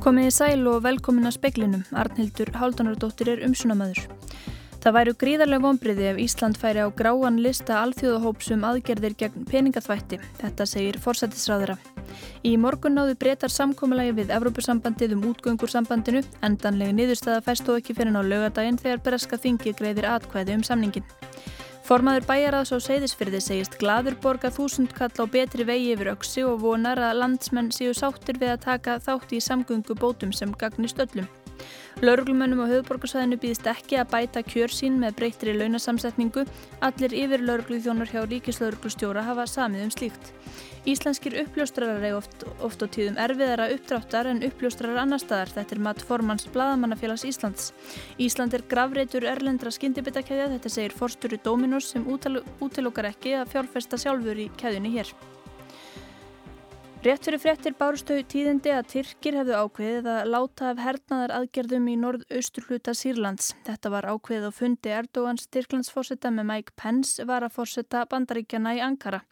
Komiði sæl og velkomin að speklinum. Arnhildur Háldanardóttir er umsunamæður. Það væru gríðarlega vonbriði ef Ísland færi á gráan lista alþjóðahópsum aðgerðir gegn peningaþvætti. Þetta segir forsættisráðara. Í morgun náðu breytar samkómalagi við Evrópusambandið um útgöngursambandinu. Endanlegi niðurstaða fæst þó ekki fyrir ná lögadaginn þegar Bereska þingi greiðir atkvæði um samningin. Formaður bæjaraðs á Seyðisfyrði segist gladur borga þúsund kall á betri vegi yfir auksi og vonar að landsmenn séu sáttir við að taka þátt í samgöngu bótum sem gagnist öllum. Lauruglumönnum á höfuborgarsæðinu býðist ekki að bæta kjör sín með breyttri launasamsetningu. Allir yfir laurugluþjónar hjá ríkislauruglustjóra hafa samið um slíkt. Íslenskir uppljóstrarar er oft, oft á tíðum erfiðara uppdráttar en uppljóstrarar annar staðar. Þetta er mat formans Blaðamannafélags Íslands. Ísland er gravreitur erlendra skyndibittakæðja. Þetta segir forsturu Dominos sem útilokar ekki að fjárfesta sjálfur í kæðunni hér. Rétt fyrir fréttir bárstau tíðindi að Tyrkir hefðu ákveðið að láta af hernaðar aðgerðum í norðaustur hluta Sýrlands. Þetta var ákveðið á fundi Erdogans Tyrklandsforsetta með Mike Pence var að forsetta bandaríkjana í Ankara.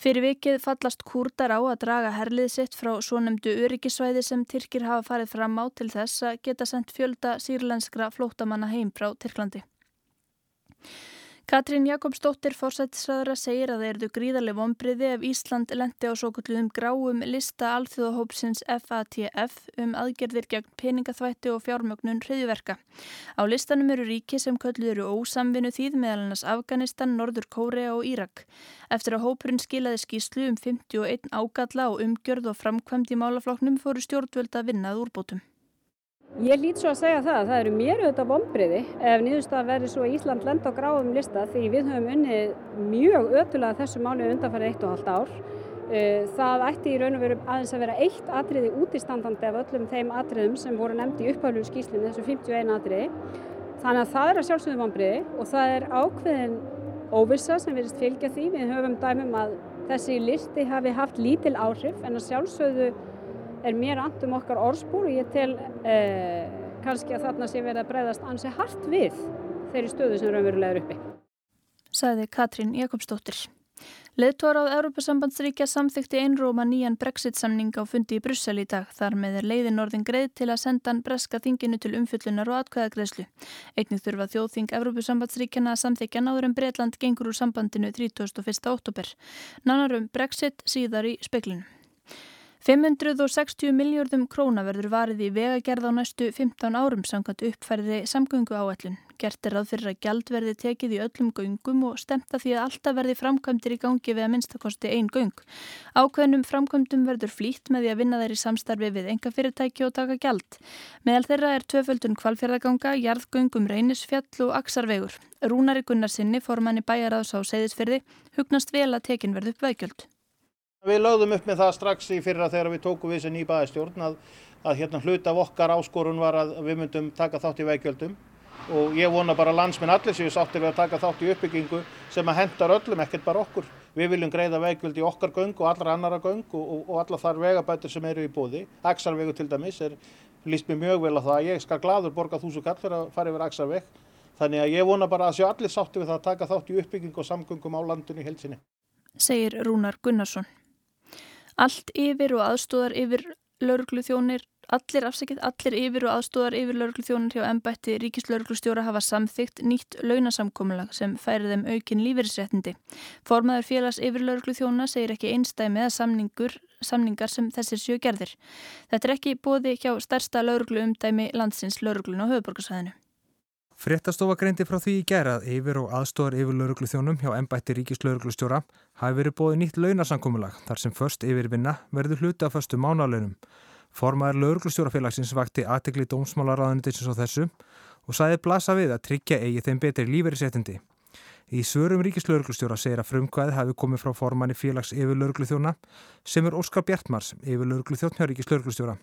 Fyrir vikið fallast kúrdar á að draga herlið sitt frá svo nefndu öryggisvæði sem Tyrkir hafa farið fram á til þess að geta sendt fjölda sýrlenskra flótamanna heim frá Tyrklandi. Katrín Jakobsdóttir fórsættisræðara segir að það erðu gríðarlega vonbriði ef Ísland lendi á svo kalluðum gráum lista alþjóðahópsins FATF um aðgerðir gegn peningaþvætti og fjármögnun hriðverka. Á listanum eru ríki sem kalluð eru ósamvinu þýð meðal annars Afganistan, Norður Kórea og Írak. Eftir að hópurinn skilaði skýslu um 51 ágalla og umgjörð og framkvæmd í málafloknum fóru stjórnvöld að vinnað úrbótum. Ég lít svo að segja það að það eru mér auðvitað vonbriði ef niðurstað verður svo Ísland lenda á gráum lista því við höfum unnið mjög ötulega þessu mánu undanfærið eitt og halvt ár. Eh, það ætti í raun og veru aðeins að vera eitt atriði útistandandi af öllum þeim atriðum sem voru nefndi í upphæflum skýslinu þessu 51 atriði. Þannig að það er að sjálfsögðu vonbriði og það er ákveðin óvissa sem verist fylgja því. Við höfum dæmum að þessi listi hafi haft lítil áhrif en að sjálfsögðu er mér andum okkar orðspúr og ég tel eh, kannski að þarna sé verið að breyðast ansi hart við þeirri stöðu sem raunverulega er uppi. Saði Katrín Jakobsdóttir. Leðtóra á Európa-sambandsríkja samþykti einróma nýjan Brexit-samning á fundi í Brussel í dag. Þar með er leiðin orðin greið til að senda breska þinginu til umfyllunar og atkvæðagreðslu. Einnig þurfa þjóðþing Európa-sambandsríkjana að samþykja náður en Breitland gengur úr sambandinu 31. oktober. Nánarum Brexit síðar í speklinu. 560 miljardum króna verður varið í vegagerð á næstu 15 árum samkvæmt uppfærði samgöngu áallun. Gert er að fyrir að gjald verði tekið í öllum göngum og stemta því að alltaf verði framkvæmdir í gangi við að minnstakosti einn göng. Ákveðnum framkvæmdum verður flýtt með því að vinna þeir í samstarfi við enga fyrirtæki og taka gjald. Meðal þeirra er tvöföldun kvalfjörðaganga, jarðgöngum reynisfjall og aksarvegur. Rúnari Gunnarsinni, formanni bæjaraðs á Seyðisferði, hugnast vel að tekin veikjöld. Við lögðum upp með það strax í fyrra þegar við tókum við þessi nýbaðistjórn að, að hérna hlut af okkar áskorun var að við myndum taka þátt í veikjöldum og ég vona bara landsminn allir séu sáttir við að taka þátt í uppbyggingu sem að hendar öllum, ekkert bara okkur. Við viljum greiða veikjöld í okkar göng og allra annara göng og, og, og alla þar vegabætur sem eru í bóði. Axarvegu til dæmis er, líst mér mjög vel á það. Ég skal gladur borga þúsu kall fyrir að fara yfir Axarveg. Þannig að ég vona bara að séu allir sáttir við að taka þátt í uppbyggingu og samgöngum á landinu í helsinni. Segir Rúnar Gunnarsson. Allt yfir og aðstóðar yfir lauruglu þjónir, allir afsækjað, allir yfir og aðstóðar yfir lauruglu þjónir hjá ennbætti ríkislauruglustjóra hafa samþygt nýtt launasamkomulag sem færi þeim aukin lífeyrisréttindi. Formaður félags yfir lauruglu þjóna segir ekki einstæmi eða samningur, samningar sem þessir sjö gerðir. Þetta er ekki bóði hjá stærsta lauruglu umdæmi landsins lauruglun á höfuborgarsæðinu. Fréttastofa greindi frá því í gerað yfir og aðstóðar yfir lauruglu þjónum hjá ennbætti ríkislauruglustjóra hafi verið bóðið nýtt launarsankomulag þar sem först yfirvinna verður hluti af förstu mánalaunum. Formaður lauruglustjórafélagsins vakti aðtegli dómsmálaráðanindisins á þessu og sæði blasa við að tryggja eigi þeim betri lífeyrisettindi. Í svörum ríkislauruglustjóra segir að frumkvæði hafi komið frá formanni félags yfir lauruglu þjóna sem er Óskar Bjartmars yfir lauruglu þjótt hjá ríkislauruglustjóra.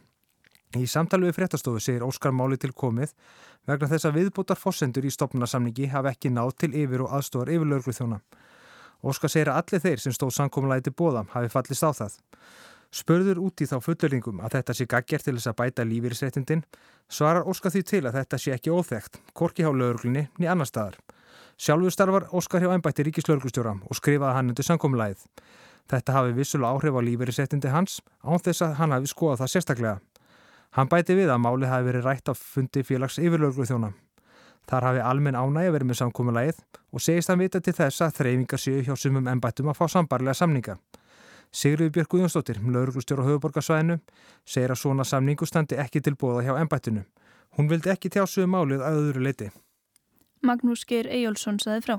Í samtali við fréttastofu segir Óskar Máli til komið vegna þess að viðbútar fossendur í stopnarsamningi hafi ekki náð til yfir og aðstofar yfir lauruglu þjóna. Óskar segir að allir þeir sem stóð sankomulæti til bóða hafi fallist á það. Spörður út í þá fullöringum að þetta sé gaggjert til þess að bæta lífeyrisréttindin svarar Óskar því til að þetta sé ekki óþægt, korki hjá lauruglunni niður annar staðar. Sjálfur starfar Óskar hjá ennbætti ríkislauruglustjóra og skrifaði hann undir sankomulæðið. Þetta hafi vissulega áhrif á lífeyrisréttindi hans án þess að hann hafi skoðað það sérstaklega. Hann bæti við að málið hafi verið rætt á fundi félags yfirlöglu þjóna. Þar hafi almenn ánægi verið með samkómulægið og segist hann vita til þess að þreyfingar séu hjá sumum ennbættum að fá sambarlega samninga. Sigriði Björg Guðjónsdóttir, lauruglustjóra á höfuborgarsvæðinu, segir að svona samningu standi ekki til bóða hjá ennbættinu. Hún vildi ekki tjásu um málið að öðru leiti. Magnús Geir Ejjólfsson saði frá.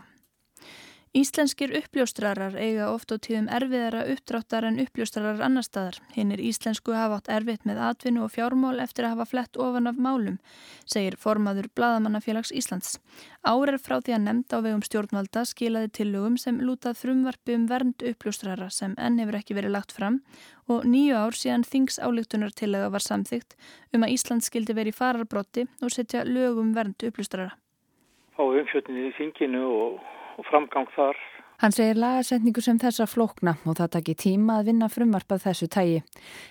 Íslenskir uppljóstrarar eiga oft á tíðum erfiðara uppdráttar en uppljóstrarar annar staðar. Hinn er íslensku hafa átt erfitt með atvinnu og fjármál eftir að hafa flett ofan af málum, segir formaður Bladamannafélags Íslands. Árar frá því að nefnda á vegum stjórnvalda skilaði tillögum sem lútað frumvarfi um vernd uppljóstrara sem enn hefur ekki verið lagt fram og nýju ár síðan þings álíktunar tillega var samþygt um að Ísland skildi verið fararbrotti og setja lögum vernd uppljóstrara. Á umfjötninni í þinginu og og framgang þar. Hann segir lagasetningu sem þessa flókna og það takir tíma að vinna frumvarpað þessu tægi.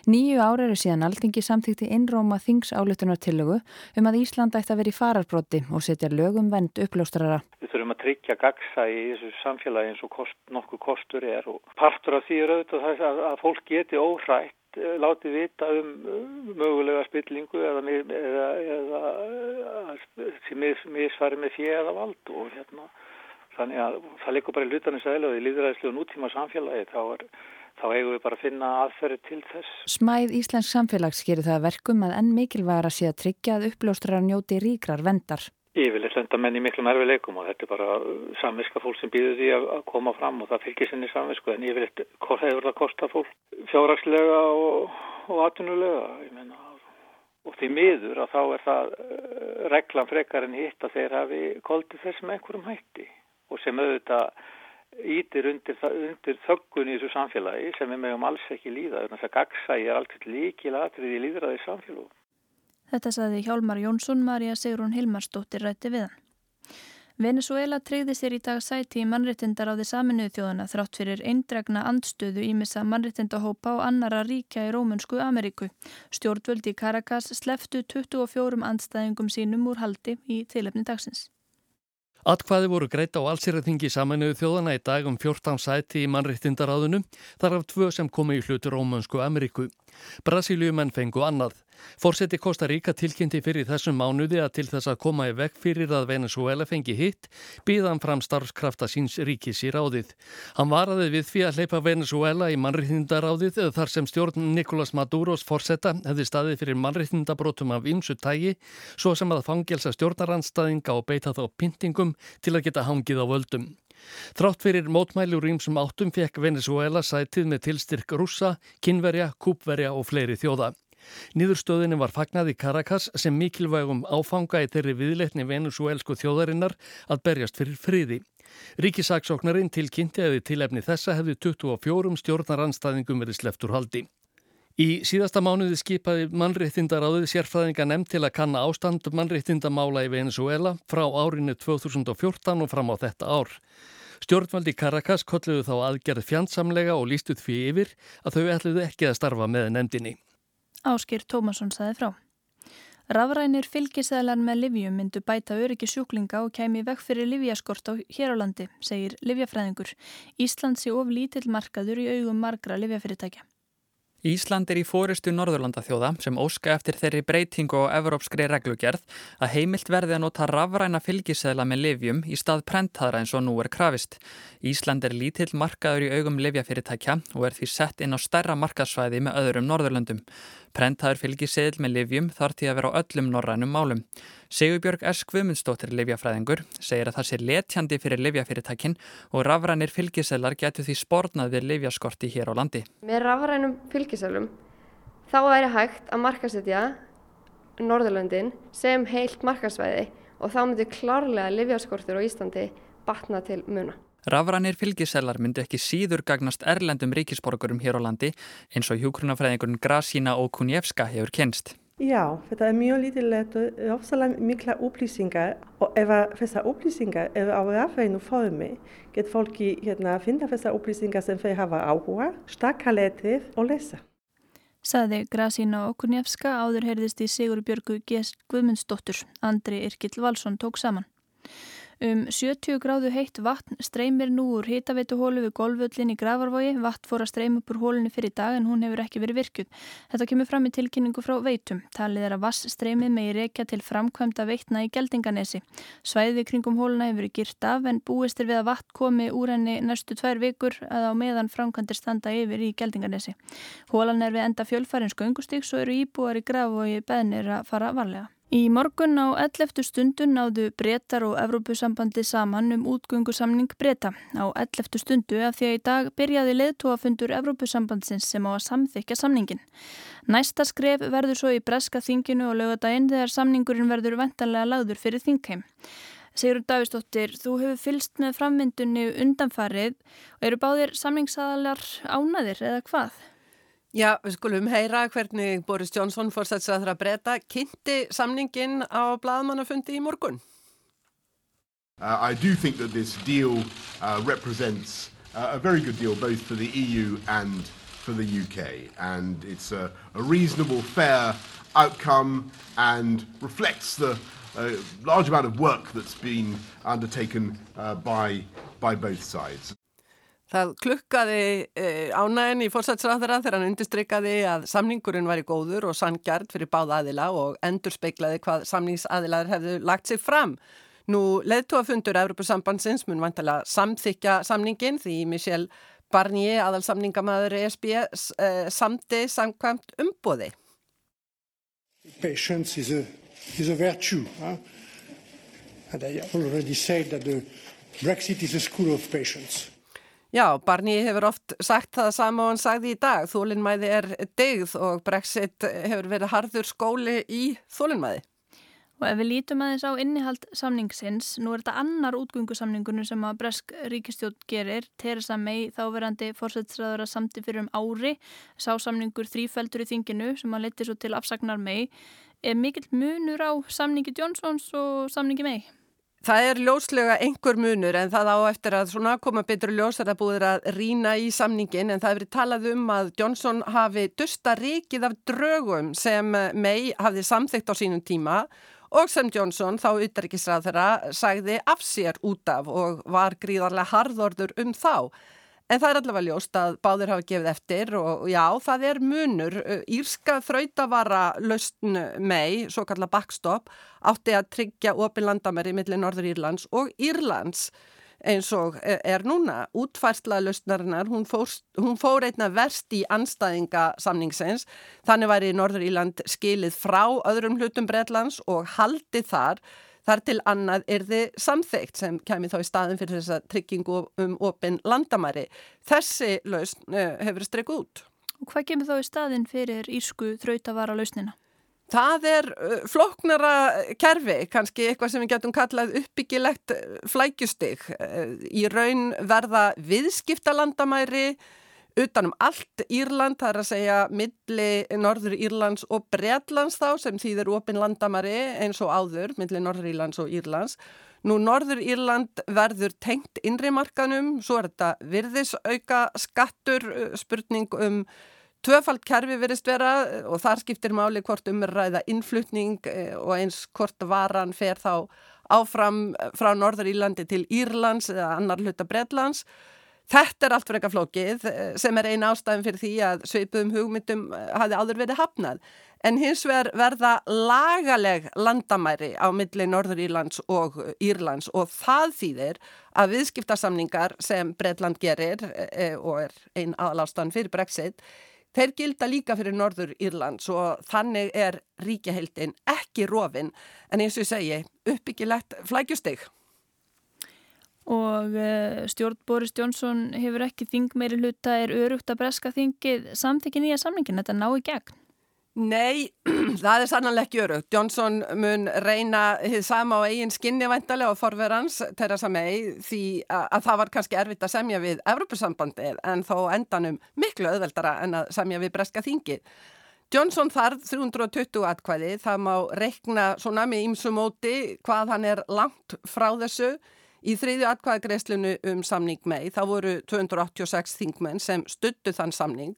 Nýju ára eru síðan aldingi samþýtti innróma þings álutunartillögu um að Ísland ætti að vera í fararbrotti og setja lögum vend uppljóstrara. Við þurfum að tryggja gagsa í þessu samfélagi eins og kost, nokkuð kostur er og partur af því er auðvitað að, að fólk geti óhrætt eh, látið vita um mögulega spillingu eða, eða, eða sem misfari með fjö eða vald og hérna Þannig að það likur bara í hlutanins aðeins í líðræðislu og nútíma samfélagi þá, er, þá eigum við bara að finna aðferði til þess. Smæð Íslensk samfélags gerir það verkum að enn mikilvægara sé að tryggja að uppljóstrar njóti ríkrar vendar. Yfirleitt lenda menn í miklu nærvileikum og þetta er bara samviska fólk sem býður því að koma fram og það fylgir sinni samvisku en yfirleitt hefur það kostað fólk fjárrakslega og, og atvinnulega og því miður að þá er það eh, reglan frekar en hitt að þeir hafi koldið þess með einhverjum hætti og sem auðvitað ítir undir, undir þöggun í þessu samfélagi sem við meðum alls ekki líða. Þannig að gagsægi er alltaf líkil aðrið í líðræði samfélag. Þetta saði Hjálmar Jónsson, Marja Sigrun Hilmarsdóttir rætti við hann. Venezuela treyði sér í dag sæti í mannréttindar á því saminuðu þjóðana þrátt fyrir eindregna andstöðu ímissa mannréttindahópa og annara ríkja í Rómunsku Ameríku. Stjórnvöldi Caracas sleftu 24 andstæðingum sínum úr haldi í tilefni dagsins. Atkvæði voru greitt á allsýrðingi samanuðu þjóðana í dag um 14 sæti í mannréttindaráðunum, þar af tvö sem komi í hlutur Rómansku Ameríku. Brasilíumenn fengu annað. Fórseti Kosta Ríka tilkynnti fyrir þessum mánuði að til þess að koma í vekk fyrir að Venezuela fengi hitt býðan fram starfskrafta síns ríkis í ráðið. Hann varaði við því að hleypa Venezuela í mannriðnindaráðið þar sem stjórn Nicolás Maduros fórseta hefði staðið fyrir mannriðnindabrótum af ymsu tægi svo sem að fangelsa stjórnaranstæðinga og beita þá pyntingum til að geta hangið á völdum. Þrátt fyrir mótmælur ímsum áttum fekk Venezuela sætið með tilstyrk rússa, kynverja, kúpverja og fleiri þjóða. Nýðurstöðinni var fagnað í Caracas sem mikilvægum áfanga í þeirri viðleitni venezuelsku þjóðarinnar að berjast fyrir friði. Ríkisaksóknarinn til efni þessa hefði 24 stjórnaranstæðingum verið sleftur haldi. Í síðasta mánuði skipaði mannréttindaráðið sérfræðinga nefnd til að kanna ástand mannréttindamála í Venezuela frá árinu 2014 og fram á þetta ár. Stjórnvaldi Caracas kolluðu þá aðgerð fjandsamlega og lístuð því yfir að þau ætluðu ekki að starfa með nefndinni. Áskir Tómasson saði frá. Rafrænir fylgisæðlar með livjum myndu bæta öryggi sjúklinga og kæmi vekk fyrir livjaskort á hér á landi, segir livjafræðingur. Ísland sé of lítill markaður í augum margra livjafyrirtækja. Ísland er í fóristu Norðurlandathjóða sem óska eftir þeirri breytingu á evrópskri reglugerð að heimilt verði að nota rafræna fylgisæðla með livjum í stað prentaðra eins og nú er krafist. Ísland er lítill markaður í augum livjafyrirtækja og er því sett inn á stærra markasvæði með öðrum Norðurlandum. Prentaður fylgiseðil með livjum þarf til að vera á öllum norrænum málum. Segurbjörg S. Guðmundsdóttir livjafræðingur segir að það sé letjandi fyrir livjafyrirtækin og rafrænir fylgiseðlar getur því spórnað við livjaskorti hér á landi. Með rafrænum fylgiseðlum þá væri hægt að markasetja Norðurlöndin sem heilt markasvæði og þá myndir klárlega livjaskortur á Íslandi batna til muna. Rafrænir fylgisellar myndi ekki síður gagnast erlendum ríkisborgurum hér á landi eins og hjókrunafræðingurinn Grasína og Kunjevska hefur kennst. Já, þetta er mjög lítilegt og ofsalega mikla upplýsingar og ef þessar upplýsingar eru á rafrænu formi getur fólki hérna, að finna þessar upplýsingar sem þeir hafa áhuga, stakka letrið og lesa. Saði Grasína og Kunjevska áður heyrðist í Sigur Björgu G. Guðmundsdóttur. Andri Irkill Valsson tók saman. Um 70 gráðu heitt vatn streymir nú úr hitaveituhólu við golvöllin í Gravarvogi. Vatn fór að streym upp úr hólunni fyrir dag en hún hefur ekki verið virkuð. Þetta kemur fram í tilkynningu frá veitum. Talið er að vassstreymið megi reykja til framkvæmda veitna í Geldinganesi. Svæði kringum hóluna hefur verið girt af en búist er við að vatn komi úr henni næstu tvær vikur að á meðan framkvæmdir standa yfir í Geldinganesi. Hólan er við enda fjölfærins göngustík svo eru íbúar í Gravarvogi beðnir að fara varlega. Í morgun á 11. stundun náðu breytar og Evrópusambandi saman um útgöngusamning breyta. Á 11. stundu af því að í dag byrjaði leðtóafundur Evrópusambandsins sem á að samþykja samningin. Næsta skref verður svo í breska þinginu og lögadaginn þegar samningurinn verður ventanlega lagður fyrir þingheim. Sigur Davistóttir, þú hefur fylst með framvindunni undanfarið og eru báðir samningsadalar ánaðir eða hvað? Já, við skulum heyra hvernig Boris Johnson fórsætsræður að breyta kynnti samningin á bladmannafundi í morgun. Uh, I do think that this deal uh, represents uh, a very good deal both for the EU and for the UK and it's a, a reasonable, fair outcome and reflects the uh, large amount of work that's been undertaken uh, by, by both sides. Það klukkaði e, ánægin í fórsætsræðara þegar hann undistrykkaði að samningurinn væri góður og sangjart fyrir báða aðila og endur speiklaði hvað samningsaðilar hefðu lagt sig fram. Nú leðtóafundur Evropasambandsins mun vantilega samþykja samningin því Michel Barnier, aðalsamningamæður ESB, e, samti samkvæmt umbóði. Patience is a, is a virtue. Huh? And I already said that the Brexit is a school of patience. Já, Barni hefur oft sagt það sama og hann sagði í dag. Þólinnmæði er degð og Brexit hefur verið harður skóli í þólinnmæði. Og ef við lítum aðeins á innihald samningsins, nú er þetta annar útgöngusamningunum sem að Bresk ríkistjótt gerir. Theresa May þáverandi fórsætsræður að samti fyrir um ári, sá samningur þrýfeldur í þinginu sem að leti svo til afsagnar May. Er mikill munur á samningi Johnsons og samningi May? Það er ljóslega einhver munur en það á eftir að svona koma betur ljós að það búið að rína í samningin en það hefur talað um að Johnson hafi dusta ríkið af drögum sem May hafði samþygt á sínum tíma og sem Johnson þá utarikisrað þeirra sagði af sér út af og var gríðarlega harðordur um þá. En það er allavega ljóst að báðir hafa gefið eftir og já, það er munur. Írska þrautavara lausn mei, svo kalla backstop, átti að tryggja opin landamæri millir Norður Írlands og Írlands eins og er núna. Útfærsla lausnarinnar, hún fór, fór einna verst í anstæðinga samningsins. Þannig væri Norður Írland skilið frá öðrum hlutum Breitlands og haldið þar Þar til annað er þið samþygt sem kemur þá í staðin fyrir þessa tryggingu um opin landamæri. Þessi lausn uh, hefur streikuð út. Og hvað kemur þá í staðin fyrir írsku þrautavara lausnina? Það er uh, floknara kerfi, kannski eitthvað sem við getum kallað uppbyggilegt flækjustig. Uh, í raun verða viðskiptalandamæri, utanum allt Írland, það er að segja milli Norður Írlands og Breitlands þá sem þýðir opin landamari eins og áður, milli Norður Írlands og Írlands. Nú Norður Írland verður tengt innrimarkanum, svo er þetta virðisauka skattur, uh, spurning um tvöfald kerfi verist vera og þar skiptir máli hvort umræða innflutning uh, og eins hvort varan fer þá áfram frá Norður Írlandi til Írlands eða annar hluta Breitlands. Þetta er allt fyrir eitthvað flókið eh, sem er eina ástæðin fyrir því að sveipuðum hugmyndum eh, hafi áður verið hafnað. En hins vegar verða lagaleg landamæri á milli Norður Írlands og Írlands og það þýðir að viðskiptarsamningar sem Breitland gerir e, og er einn aðalástan fyrir Brexit, þeir gilda líka fyrir Norður Írlands og þannig er ríkjaheildin ekki rofin en eins og ég segi uppbyggilegt flækjustig og uh, stjórn Boris Johnson hefur ekki þing meiri hluta er örugt að breska þingið samþykja nýja samlingin, þetta ná í gegn? Nei, það er sannanlega ekki örugt. Johnson mun reyna þið sama á eigin skinni væntalega og forverans Theresa May því að, að það var kannski erfitt að semja við Evropasambandið en þó endanum miklu öðveldara en að semja við breska þingið. Johnson þarf 320 atkvæði, það má rekna svona með ímsumóti hvað hann er langt frá þessu Í þriðju atkvæðagreislinu um samning mei þá voru 286 þingmenn sem stuttu þann samning.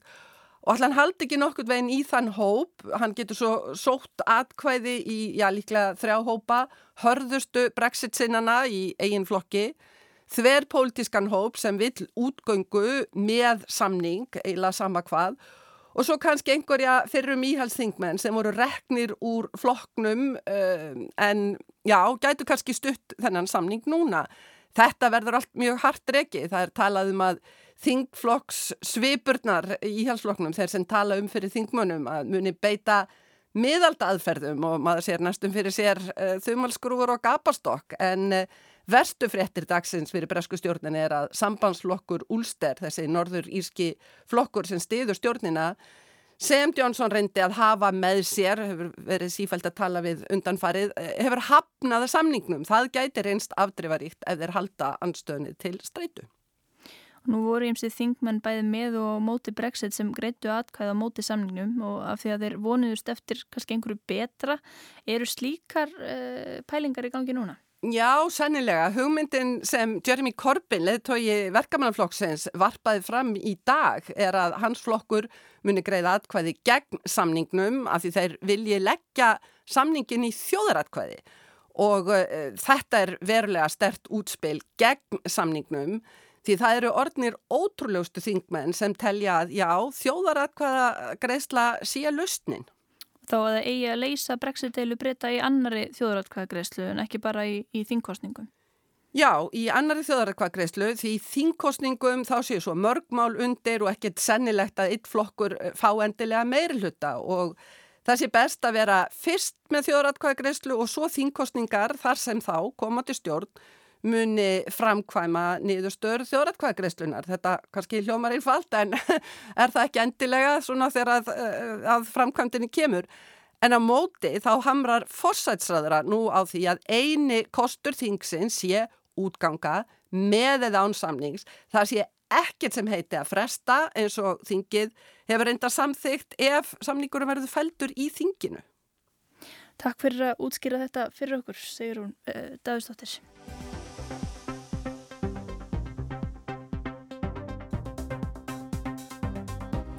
Og allan haldi ekki nokkurt veginn í þann hóp, hann getur svo sótt atkvæði í, já líklega þrjá hópa, hörðustu brexit sinnana í eigin flokki, þver pólitískan hóp sem vill útgöngu með samning, eiginlega sama hvað, og svo kannski einhverja fyrrum íhalsþingmenn sem voru reknir úr flokknum um, en já, gætu kannski stutt þennan samning núna. Þetta verður allt mjög hart reiki, það er talað um að þingflokks svipurnar í halsflokknum þeir sem tala um fyrir þingmönnum að muni beita miðalda aðferðum og maður sér næstum fyrir sér uh, þumalskrúur og gapastokk en uh, verstu fréttir dagsins fyrir bresku stjórnin er að sambandsflokkur Úlster, þessi norður írski flokkur sem stiður stjórnina sem Jónsson reyndi að hafa með sér, hefur verið sífælt að tala við undanfarið, hefur hafnaða samningnum. Það gæti reynst afdrifaríkt ef þeir halda anstöðni til streitu. Nú voru ímsið þingmenn bæði með og móti brexit sem greittu atkvæða móti samningnum og af því að þeir vonuðust eftir kannski einhverju betra. Eru slíkar uh, pælingar í gangi núna? Já, sannilega. Hugmyndin sem Jeremy Corbyn, leðtói verkamannaflokksins, varpaði fram í dag er að hans flokkur muni greiða atkvæði gegn samningnum af því þeir vilji leggja samningin í þjóðaratkvæði og uh, þetta er verulega stert útspil gegn samningnum Því það eru orðnir ótrúleustu þingmenn sem telja að já, þjóðaratkvæða greiðsla síja lustnin. Þá að það eigi að leysa brexit-deilu breyta í annari þjóðaratkvæða greiðslu en ekki bara í, í þingkostningum? Já, í annari þjóðaratkvæða greiðslu því þingkostningum þá séu svo mörgmál undir og ekkert sennilegt að eitt flokkur eh, fá endilega meiri hluta og það sé best að vera fyrst með þjóðaratkvæða greiðslu og svo þingkostningar þar sem þá koma til stjórn muni framkvæma niðurstöður þjóratkvæðgreyslunar. Þetta kannski hljómar einfalt en er það ekki endilega svona þegar að, eh, að framkvæmdini kemur. En á móti þá hamrar forsætsræðra nú á því að eini kostur þingsins sé útganga með eða án samnings. Það sé ekkert sem heiti að fresta eins og þingið hefur enda samþygt ef samningurum verður feldur í þinginu. Takk fyrir að útskýra þetta fyrir okkur, segir hún uh, eh, Davistóttir.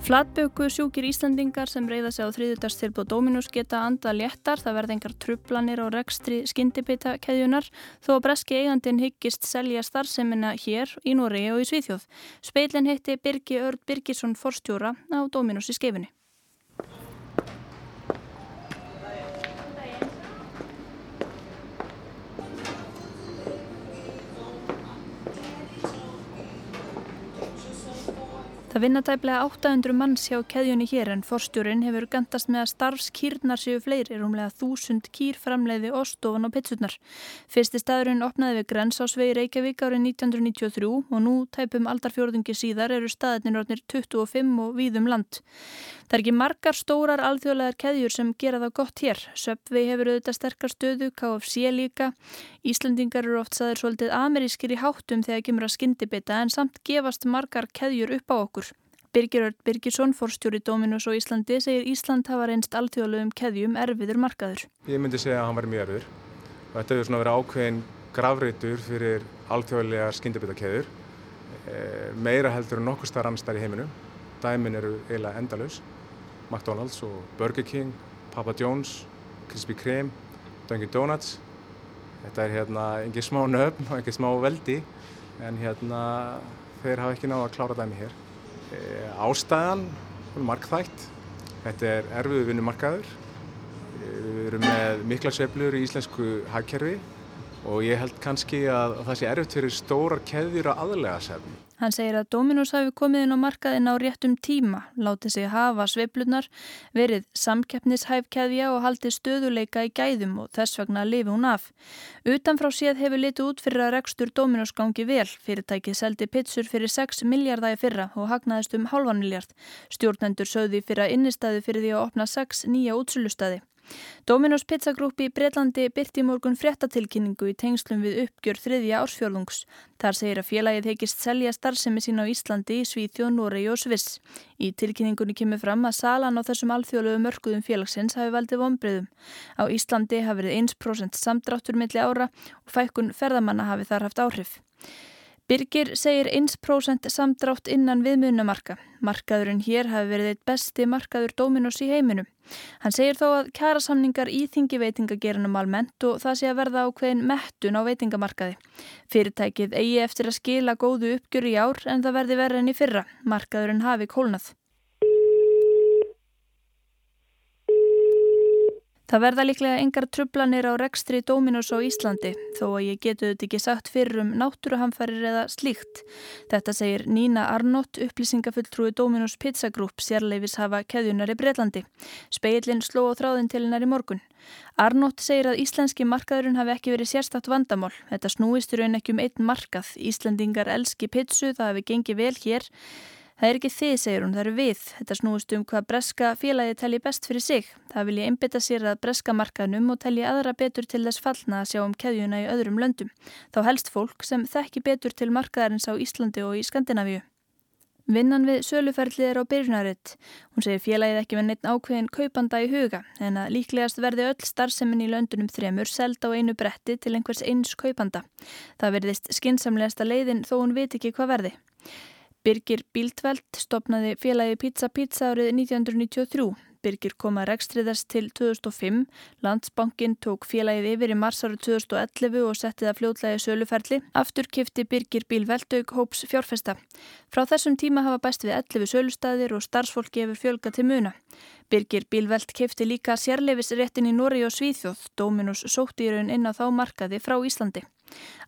Flatböku sjúkir Íslandingar sem reyða sig á þriðudagstilbúð Dominus geta anda léttar, það verða engar trublanir og rekstri skyndibita keðjunar þó að breski eigandin hyggist selja starfseminna hér í Nóri og í Svíþjóð. Speilin heitti Birgi Örd Birgisson Forstjóra á Dominus í skefinni. Það vinna tæplega 800 manns hjá keðjunni hér en forstjórin hefur gandast með að starfskýrnar séu fleiri, rúmlega þúsund kýr framleiði ostofan og pizzurnar. Fyrsti staðurinn opnaði við Grensásvegi Reykjavík árið 1993 og nú tæpum aldarfjörðungi síðar eru staðinir orðnir 25 og víðum land. Það er ekki margar stórar alþjóðlegar keðjur sem gera það gott hér. Söpvi hefur auðvitað sterkar stöðu, KFC líka. Íslandingar eru oft saðir svolítið amerískir í háttum þegar kemur að skyndibita en samt gefast margar keðjur upp á okkur. Birgir Birgisson, forstjóri Dominus og Íslandi, segir Ísland hafa reynst alþjóðlegum keðjum erfiður markaður. Ég myndi segja að hann var mjög erfiður. Þetta hefur svona verið ákveðin gravreitur fyrir alþjóðlega skyndibita keður. Eh, meira heldur en nokkur starf annar starf í heiminu. Dæmin eru eiginlega endalus. McDonald's og Burger King, Papa John's, Krispy Kreme, Dunkin Donuts. Þetta er hérna engin smá nöfn og engin smá veldi en hérna þeir hafa ekki náða að klára dæmi hér. E, ástæðan markþægt. Þetta er erfiðu vinnumarkaður. E, við erum með mikla sveiflur í íslensku hagkerfi og ég held kannski að það sé erfitt fyrir stórar keðjur að aðlega sefn. Hann segir að Dominós hafi komið inn á markaðin á réttum tíma, látið sig hafa sveiflunar, verið samkeppnishæfkeðja og haldið stöðuleika í gæðum og þess vegna lifi hún af. Utanfrá séð hefur litið út fyrir að rekstur Dominós gangi vel. Fyrirtækið seldi pitsur fyrir 6 miljardægi fyrra og hagnaðist um halvan miljard. Stjórnendur sögði fyrir að innistæði fyrir því að opna 6 nýja útsölustæði. Dominos Pizza Group í Breitlandi byrti morgun fréttatilkynningu í tengslum við uppgjör þriðja ársfjörlungs. Þar segir að félagið heikist selja starfsemi sín á Íslandi í Svíþjón, Noregi og Sviss. Í tilkynningunni kemur fram að salan á þessum alþjóðlegu mörguðum félagsins hafi valdið vonbreyðum. Á Íslandi hafi verið 1% samdráttur milli ára og fækkun ferðamanna hafi þar haft áhrif. Birgir segir 1% samdrátt innan viðmunamarka. Markaðurinn hér hafi verið eitt besti markaður Dominos í heiminum. Hann segir þó að kjærasamningar íþingi veitingagerunum almennt og það sé að verða ákveðin mettun á veitingamarkaði. Fyrirtækið eigi eftir að skila góðu uppgjur í ár en það verði verið enn í fyrra. Markaðurinn hafi kólnað. Það verða líklega engar trublanir á rekstri Dominos á Íslandi þó að ég getu þetta ekki sagt fyrir um náttúruhamfarir eða slíkt. Þetta segir Nína Arnott, upplýsingafulltrúi Dominos Pizza Group, sérleifis hafa keðjunar í Breitlandi. Speillin sló á þráðin til hennar í morgun. Arnott segir að íslenski markaðurinn hafi ekki verið sérstatt vandamál. Þetta snúist í raun ekki um einn markað. Íslandingar elski pizzu, það hefur gengið vel hér. Það er ekki þið, segir hún, það eru við. Þetta snúist um hvað breska félagi telji best fyrir sig. Það vil ég einbita sér að breska markaðnum og telji aðra betur til þess fallna að sjá um keðjuna í öðrum löndum. Þá helst fólk sem þekki betur til markaðarins á Íslandi og í Skandinavíu. Vinnan við söluferðlið er á byrjunaritt. Hún segir félagið ekki með neitt ákveðin kaupanda í huga en að líklegast verði öll starfsemin í löndunum þremur seld á einu bretti til einhvers eins kaupanda. Það verðist skinsamlegasta leiðin þó hún veit ekki hvað verði. Birgir Bíldveld stopnaði félagi Pizza Pizza árið 1993. Birgir kom að rekstriðast til 2005. Landsbankin tók félagið yfir í mars árið 2011 og setti það fljóðlega söluferli. Aftur kifti Birgir Bílveldauk hóps fjárfesta. Frá þessum tíma hafa bæst við 11 sölustæðir og starfsfólki hefur fjölga til muna. Birgir Bílveld kifti líka sérleifisréttin í Nóri og Svíþjóð. Dominus sótti í raun inn á þá markaði frá Íslandi.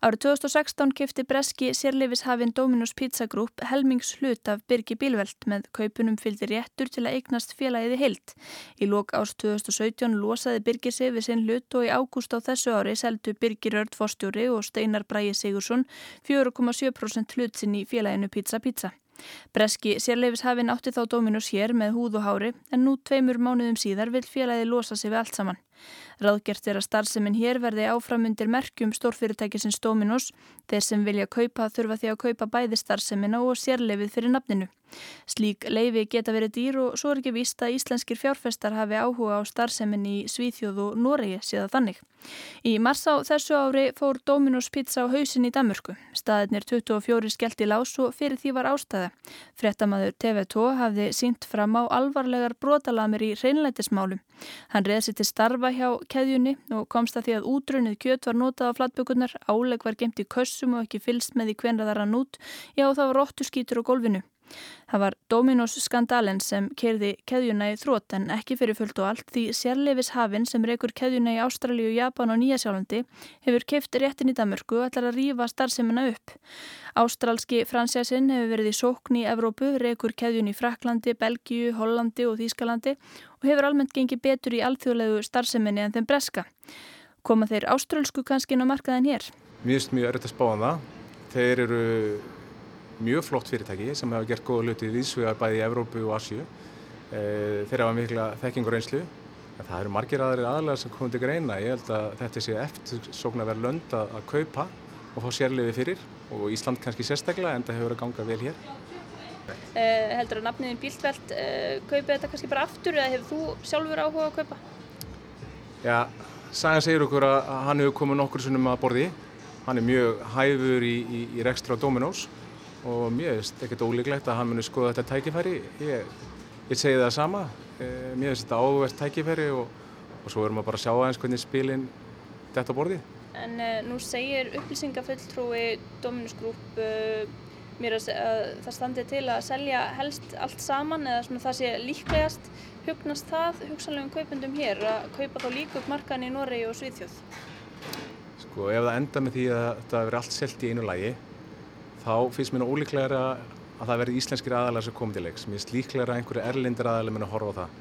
Árið 2016 kifti Breski sérleifishafinn Dominus Pizza Group helmings hlut af Birgi Bílveld með kaupunum fylgdi réttur til að eignast félagiði heilt. Í lók ást 2017 losaði Birgir sig við sinn hlut og í ágúst á þessu ári seldu Birgir Örd Forstjóri og Steinar Bræi Sigursson 4,7% hlut sinn í félaginu Pizza Pizza. Breski sérleifishafinn átti þá Dominus hér með húð og hári en nú tveimur mánuðum síðar vil félagið losa sig við allt saman. Ráðgert er að starfseminn hér verði áframundir merkjum stórfyrirtækisins Dominos. Þeir sem vilja kaupa þurfa því að kaupa bæði starfsemmina og sérleifið fyrir nafninu. Slík leifi geta verið dýr og svo er ekki víst að íslenskir fjárfestar hafi áhuga á starfseminn í Svíþjóð og Noregi síðan þannig. Í mars á þessu ári fór Dominos pizza á hausin í Danmörku. Staðinir 24 skellt í lás og fyrir því var ástæða. Frettamæður TV2 hafði sínt fram á alvarlegar brotalamir í hreinlætismálum. Hann reðs til starfa hjá keðjunni og komst að því að útrunnið kjött var notað á flatbökunar, áleg var gemt í kössum og ekki fylst með því hvenra þar hann út, já það var róttu skítur á golfinu. Það var Dominos skandalen sem kerði keðjuna í þrótt en ekki fyrir fullt og allt því sérleifis hafinn sem reykur keðjuna í Ástralju, Japan og Nýjasjálfandi hefur keift réttin í Damörku og ætlar að rýfa starfseminna upp. Ástralski fransjasinn hefur verið í sókn í Evrópu, reykur keðjun í Fraklandi, Belgíu, Hollandi og Þýskalandi og hefur almennt gengið betur í alþjóðlegu starfseminni en þeim breska. Koma þeir ástralsku kannski inn á markaðin hér? Finnst mjög öryrtt að spáða um það. Þeir eru mjög flott fyrirtæki sem hafa gert góða hluti viðsvegar bæði í Evrópu og Asju. Eh, þeir hafa mikla þekkingur einslu. En það eru margir aðrir aðlæðar sem komið til greina. Ég held að þetta sé eftir sókn að vera lönd að, kaupa og fá sérliði fyrir og Ísland kannski sérstaklega en það hefur að ganga vel hér. Uh, heldur að nafniðin Bíldveld uh, eh, kaupið þetta kannski bara aftur eða hefur þú sjálfur áhuga að kaupa? Já, Sagan segir okkur að hann hefur komið nokkur sunnum að borði. Hann er mjög hæfur í, í, í rekstra Dominós og mér finnst ekkert ólíklegt að hann muni skoða þetta tækifæri. Ég, ég segi það sama, eh, mér finnst þetta áhugverst tækifæri og, og svo verðum við bara að sjá aðeins hvernig spilin þetta borði. En uh, nú segir upplýsingafulltrúi Dominus Group uh, mér að, að það standi til að selja helst allt saman eða svona það sé líklegast. Hugnast það hugsanlegum kaupendum hér að kaupa þá líka upp markan í Noregi og Svíðþjóð? Sko ef það enda með því að þetta verður allt selt í einu lægi þá finnst mér ólíklegra að það verði íslenskir aðalega sem komið til leiks. Mér finnst líklegra að einhverju erlindir aðalega mun að horfa á það.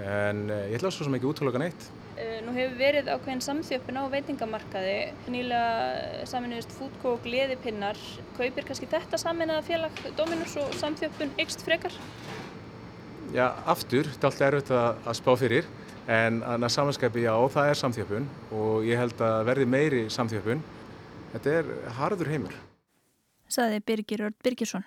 En uh, ég ætla svo sem ekki útlöka neitt. Uh, nú hefur verið ákveðin samþjöppin á veitingamarkaði. Nýlega saminuðist fútkó og gleðipinnar. Kaupir kannski þetta saminnaða félag Dominus og samþjöppun ykst frekar? Já, aftur. Þetta er alltaf erfitt að, að spá fyrir. En að samanskapi, já, það er samþjöppun og ég held að verði meiri samþjöppun. Þetta er harður heimur saði Birgir Örd Birgisson.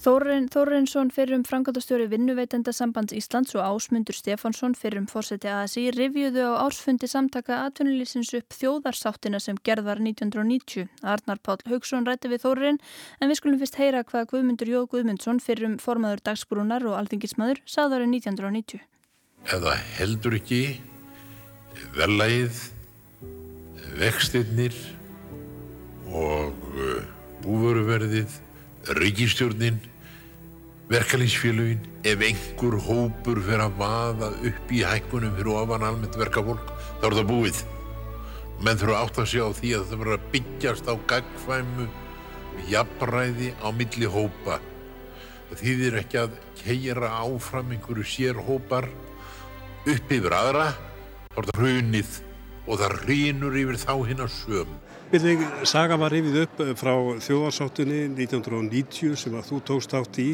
Þó Þórin Þórinsson fyrir um framkvæmdastjóri vinnuveitenda sambands Íslands og Ásmundur Stefansson fyrir um fórseti ASI rivjuðu á ársfundi samtaka atvinnulísins upp þjóðarsáttina sem gerð var 1990. Arnar Páll Haugsson rætti við Þórin en við skulum fyrst heyra hvað Guðmundur Jóð Guðmundsson fyrir um formaður dagsbrúnar og aldingismadur saðarið 1990. Eða heldur ekki velægið, vextinnir og uh, búveruverðið, ríkistjórnin verkalýsfélugin ef einhver hópur fyrir að vaða upp í hækkunum fyrir ofan almennt verkafólk þá er það búið. Menn þurfa átt að sjá því að það verður að byggjast á gagfæmu jafnræði á milli hópa. Það þýðir ekki að keira áfram einhverju sérhópar upp yfir aðra þá er það hrunið og það hrýnur yfir þá hinn að söm Byrðing, saga var rifið upp frá þjóðarsáttunni 1990 sem að þú tókst átt í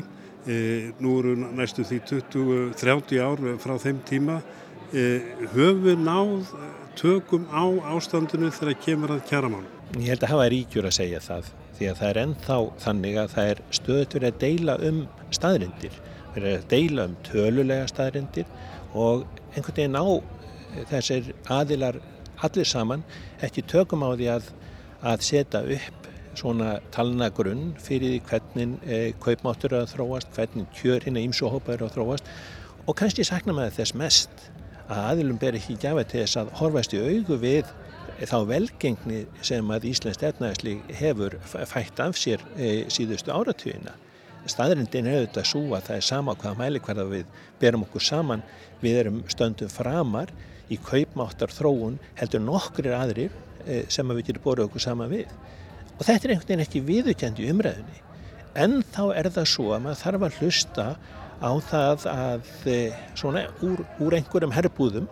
E, nú eru næstu því 20-30 ár frá þeim tíma. E, höfum við náð tökum á ástandinu þegar kemur að kjæramálum? Ég held að hafa ríkjur að segja það því að það er ennþá þannig að það er stöðut verið að deila um staðrindir, verið að deila um tölulega staðrindir og einhvern veginn á þessir aðilar allir saman ekki tökum á því að, að setja upp svona talnagrunn fyrir hvernig eh, kaupmáttur er að þróast, hvernig kjör hérna ímsóhópa er að þróast og kannski sakna maður þess mest að aðilum ber ekki gjafa til þess að horfast í augu við þá velgengni sem að Íslands efnæðisli hefur fætt af sér e, síðustu áratugina. Staðrindin er auðvitað svo að það er sama hvaða mæli hverða við berum okkur saman, við erum stöndum framar í kaupmáttar þróun heldur nokkrir aðrir e, sem við getum borðið okkur sama við. Og þetta er einhvern veginn ekki viðukjandi umræðinni en þá er það svo að maður þarf að hlusta á það að eh, svona úr, úr einhverjum herbúðum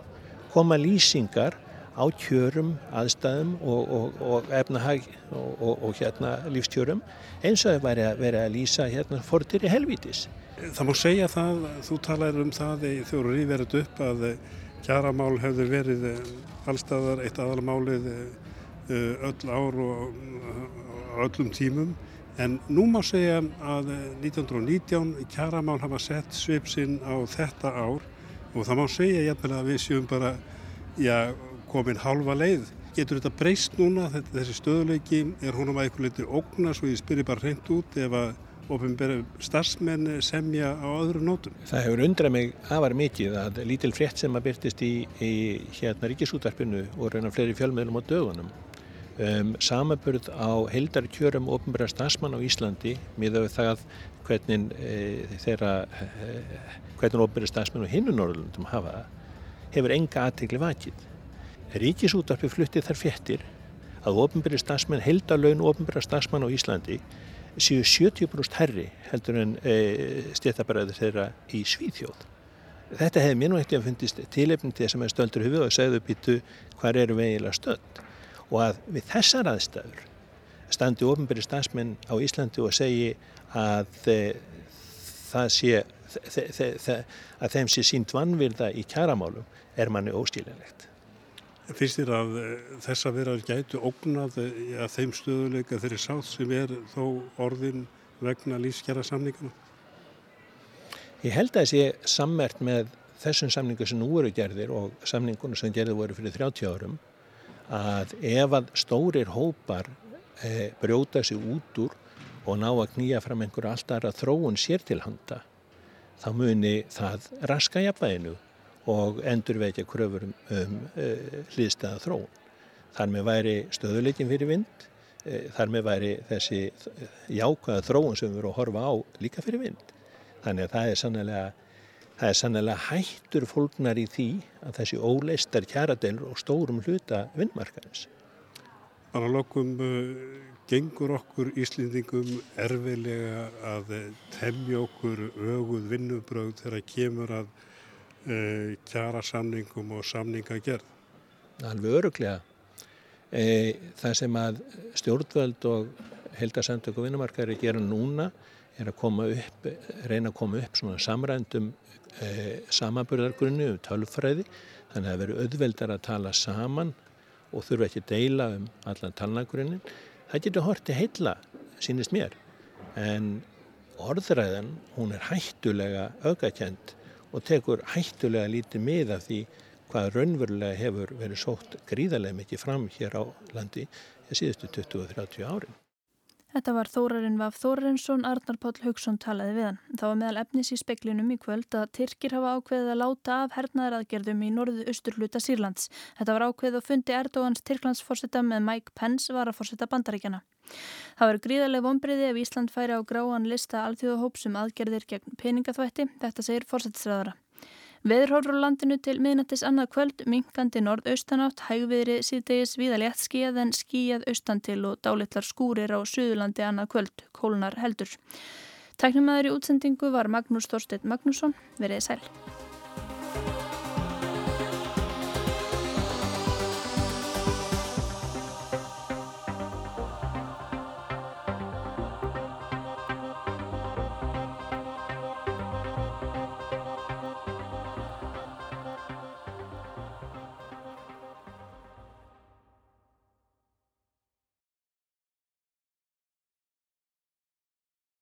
koma lýsingar á kjörum, aðstæðum og, og, og efnahag og, og hérna lífstjörum eins og að vera að lýsa hérna fortir í helvítis. Það má segja það, þú talar um það þegar þú ríverðið upp að kjaramál hefur verið allstaðar eitt aðalmálið Eh, öll ár og öllum tímum en nú má segja að 1919 eh, kjaramál hafa sett svipsinn á þetta ár og það má segja jæfnilega að við séum bara já, komin halva leið. Getur þetta breyst núna, þessi stöðuleiki, er húnum að eitthvað litið ógna svo ég spyrir bara hreint út ef að ofinbæra starfsmenn semja á öðru nótum. Það hefur undrað mig afar mikið að lítil frétt sem að byrtist í, í hérna ríkisútarpinu og reynar fleiri fjölmiðlum á dögunum um, samaburð á heildarkjörum ofnbæra stafsmann á Íslandi miða við það hvernig e, þeirra e, hvernig ofnbæra stafsmann á hinnu Norrlundum hafa hefur enga aðtegli vakið. Ríkisútarpi fluttið þar fjettir að ofnbæri stafsmann heildarlaun ofnbæra stafsmann á Íslandi séu 70% herri heldur en e, stéttabæraður þeirra í Svíþjóð. Þetta hefði mér nú ekkert að fundist tilefni til þess að maður stöldur hufið og segðu býtu hvað eru við eiginlega stönd og að við þessar aðstæður standi ofinbæri stafsmenn á Íslandi og segi að það sé að þeim sé sínt vannvirða í kjaramálum er manni óstílanlegt. Fyrst þér að þess að vera gætu ógnað að þeim stöðuleika þeirri sátt sem er þó orðin vegna lífskjara samningana? Ég held að það sé sammert með þessum samningu sem nú eru gerðir og samningunum sem gerði voru fyrir 30 árum að ef að stórir hópar e, brjóta sig út úr og ná að knýja fram einhverju alltaf að þróun sér til handa þá muni það raska jafnvæginu og endur vekja kröfur um, um e, hlýðstæða þróun. Þar með væri stöðuleikin fyrir vind, e, þar með væri þessi jákvæða þróun sem við erum að horfa á líka fyrir vind. Þannig að það er sannlega Það er sannlega hættur fólknar í því að þessi óleistar kjaradeilur og stórum hluta vinnmarkaðins. Bara lokum uh, gengur okkur Íslendingum erfilega að temja okkur öguð vinnubröð þegar kemur að uh, kjara samningum og samninga gerð. Alveg öruglega. E, það sem að stjórnvöld og heldasamtök og vinnumarkaðir gera núna er að koma upp, reyna að koma upp svona samrændum e, samanburðargrunni um tölfræði þannig að það veri auðveldar að tala saman og þurfa ekki að deila um allan talnagrunnin. Það getur hortið heilla, sínist mér, en orðræðan hún er hættulega aukakend og tekur hættulega lítið mið af því hvað raunverulega hefur verið sótt gríðarlega mikið fram hér á landi í síðustu 20-30 árin. Þetta var Þórarinn Vaf Þórarinsson, Arnar Páll Haugsson talaði við hann. Það var meðal efnis í speklinum í kvöld að Tyrkir hafa ákveðið að láta af hernaðaraðgerðum í norðu austurluta Sýrlands. Þetta var ákveðið og fundi Erdóans Tyrklandsforsetta með Mike Pence var að forsetta bandaríkjana. Það var gríðarlega vonbriði ef Ísland færi á gráan lista alþjóðahópsum aðgerðir gegn peningaþvætti, þetta segir fórsettsræðara. Veðurhórur á landinu til miðnættis annað kvöld, minkandi norðaustanátt, hægviðri síðdegis viða létt skíjað en skíjað austan til og dálitlar skúrir á Suðurlandi annað kvöld, kólunar heldur. Tæknumæður í útsendingu var Magnús Þorstedt Magnússon, verið sæl.